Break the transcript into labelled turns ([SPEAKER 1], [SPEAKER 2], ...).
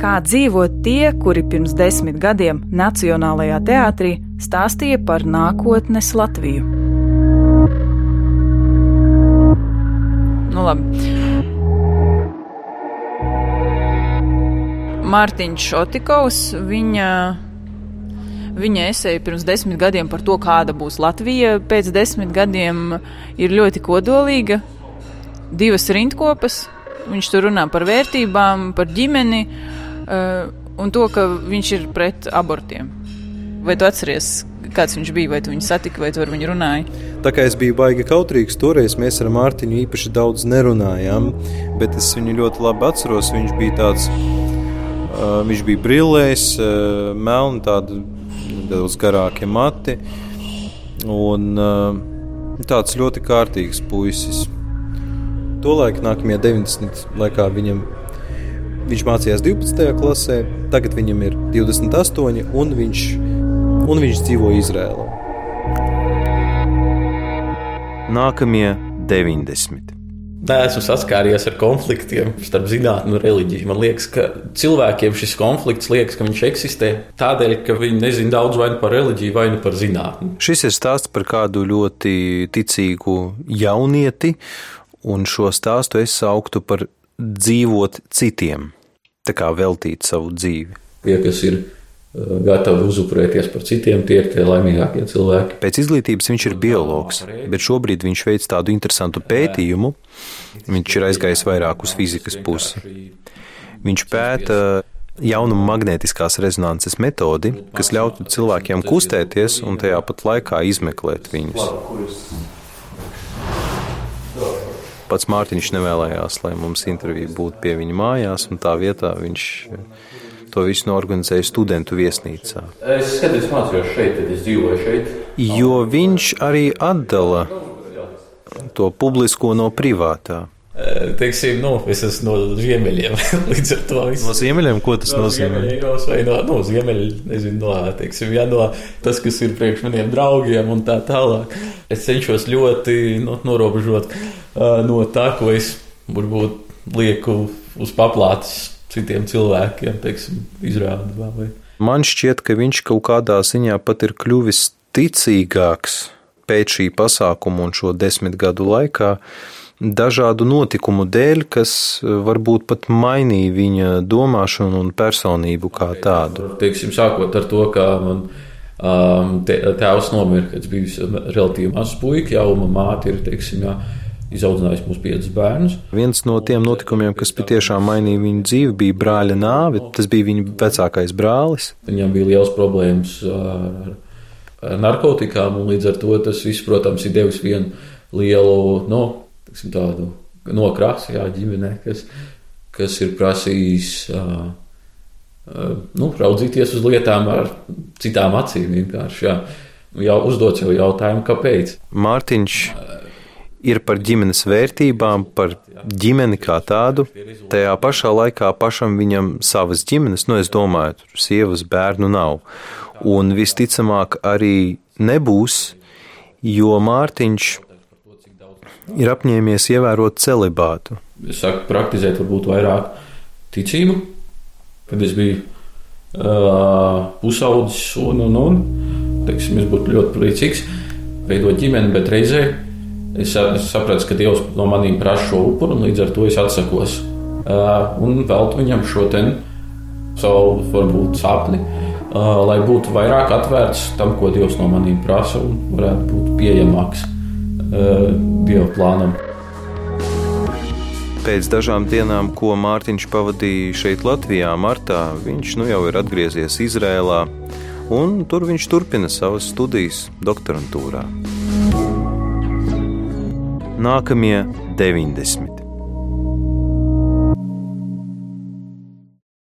[SPEAKER 1] kā dzīvo tie, kuri pirms desmit gadiem Nacionālajā teātrī stāstīja par nākotnes Latviju. Nu, labi. Mārtiņš Otikovs, viņa, viņa esēja pirms desmit gadiem par to, kāda būs Latvija pēc desmit gadiem, ir ļoti kodolīga. Divas rindkopas, viņš tur runā par vērtībām, par ģimeni uh, un to, ka viņš ir pret abortiem. Vai tu atceries, kāds viņš bija, vai tu viņu satiki, vai tu ar viņu runāji?
[SPEAKER 2] Tā kā es biju baigi kautrīgs, toreiz mēs ar Mārtiņu īpaši daudz nerunājām, bet es viņu ļoti labi atceros. Viņš bija tāds, uh, viņš bija brillēs, uh, melni, tādi nedaudz garāki mati un uh, tāds ļoti kārtīgs puisis. Tolaik nākamajā 90. laikā viņam viņš mācījās 12. klasē, tagad viņam ir 28, un viņš, un viņš dzīvo Izrēlā. Nākamie 90.
[SPEAKER 3] Nē, esmu saskāries ar konfliktiem starp zinātnē un reliģiju. Man liekas, ka cilvēkiem šis konflikts liekas, ka viņš eksistē tādēļ, ka viņi nezina daudz vai nu par reliģiju, vai nu par zinātnē.
[SPEAKER 2] Šis ir stāsts par kādu ļoti ticīgu jaunieti, un šo stāstu es sauktu par dzīvot citiem, tā kā veltīt savu dzīvi.
[SPEAKER 3] Tie, kas ir gatavi uzupurēties par citiem, tie ir tie laimīgākie cilvēki.
[SPEAKER 2] Pēc izglītības viņš ir biologs, bet šobrīd viņš veic tādu interesantu pētījumu. Viņš ir aizgājis vairāk uz fizikas pusi. Viņš pēta jaunu magnētiskās rezonances metodi, kas ļautu cilvēkiem kustēties un tajā pat laikā izmeklēt viņus. Pats Mārtiņš nevēlējās, lai mums intervija būtu pie viņa mājās, un tā vietā viņš to visu norganizēja studentu viesnīcā.
[SPEAKER 3] Es skatos, mācījos šeit, tad es dzīvoju šeit.
[SPEAKER 2] Jo viņš arī atdala to publisko no privātā.
[SPEAKER 3] Teiksim, nu, es esmu no ziemeļiem. Līdz ar to viss.
[SPEAKER 2] No ziemeļiem, ko tas
[SPEAKER 3] no
[SPEAKER 2] nozīmē?
[SPEAKER 3] Ziemeļos vai no, no ziemeļa, nezinu, no, teiksim, ja no tas, kas ir priekš maniem draugiem un tā tālāk. Es cenšos ļoti nu, norobežot no tā, ko es varbūt lieku uz paplātes citiem cilvēkiem, teiksim, izrādu. Vai.
[SPEAKER 2] Man šķiet, ka viņš kaut kādā ziņā pat ir kļuvis ticīgāks pēc šī pasākuma un šo desmit gadu laikā dažādu notikumu dēļ, kas varbūt pat mainīja viņa domāšanu un personību kā tādu.
[SPEAKER 3] Teiksim, sākot ar to, ka man um, tēvs nomira, kad es biju relatīvi mazs puika, jau mana māte ir, teiksim, jā, izaudzinājusi mūsu piecus bērnus.
[SPEAKER 2] Viens no tiem notikumiem, kas patiešām mainīja viņu dzīvi, bija brāļa nāve. Tas bija viņa vecākais brālis.
[SPEAKER 3] Viņam bija liels problēmas ar, ar narkotikām, un līdz ar to tas viss, protams, ir devis vienu lielu, nu, tiksim, tādu nokrasi, jā, ģimenē, kas, kas ir prasījis. Uh, Nu, raudzīties uz lietām ar citām acīm. Vienkārši jā. jau uzdot sev jautājumu, kāpēc.
[SPEAKER 2] Mārtiņš ir par ģimenes vērtībām, par ģimeni kā tādu. Tajā pašā laikā pašam viņam savas ģimenes, nu, es domāju, tur sievas bērnu nav. Un visticamāk arī nebūs, jo Mārtiņš ir apņēmies ievērot celibātu.
[SPEAKER 3] Es saku, praktizēt varbūt vairāk ticību, kad es biju uh, pusaudzis un, un, un teiksim, es būtu ļoti priecīgs veidot ģimeni, bet reizē es, es sapratu, ka Dievs no maniem prasa šo upuru, un līdz ar to es atsakos uh, un veltu viņam šo savu varbūt sapni. Uh, lai būtu vairāk atvērts tam, ko Dievs no maniem prasa, un varētu būt pieejamāks uh, Dieva plānam.
[SPEAKER 2] Pēc dažām dienām, ko Mārtiņš pavadīja šeit, Latvijā, martā, viņš nu jau ir atgriezies Izrēlā, un tur viņš turpina savas studijas doktorantūrā. Nākamie 90.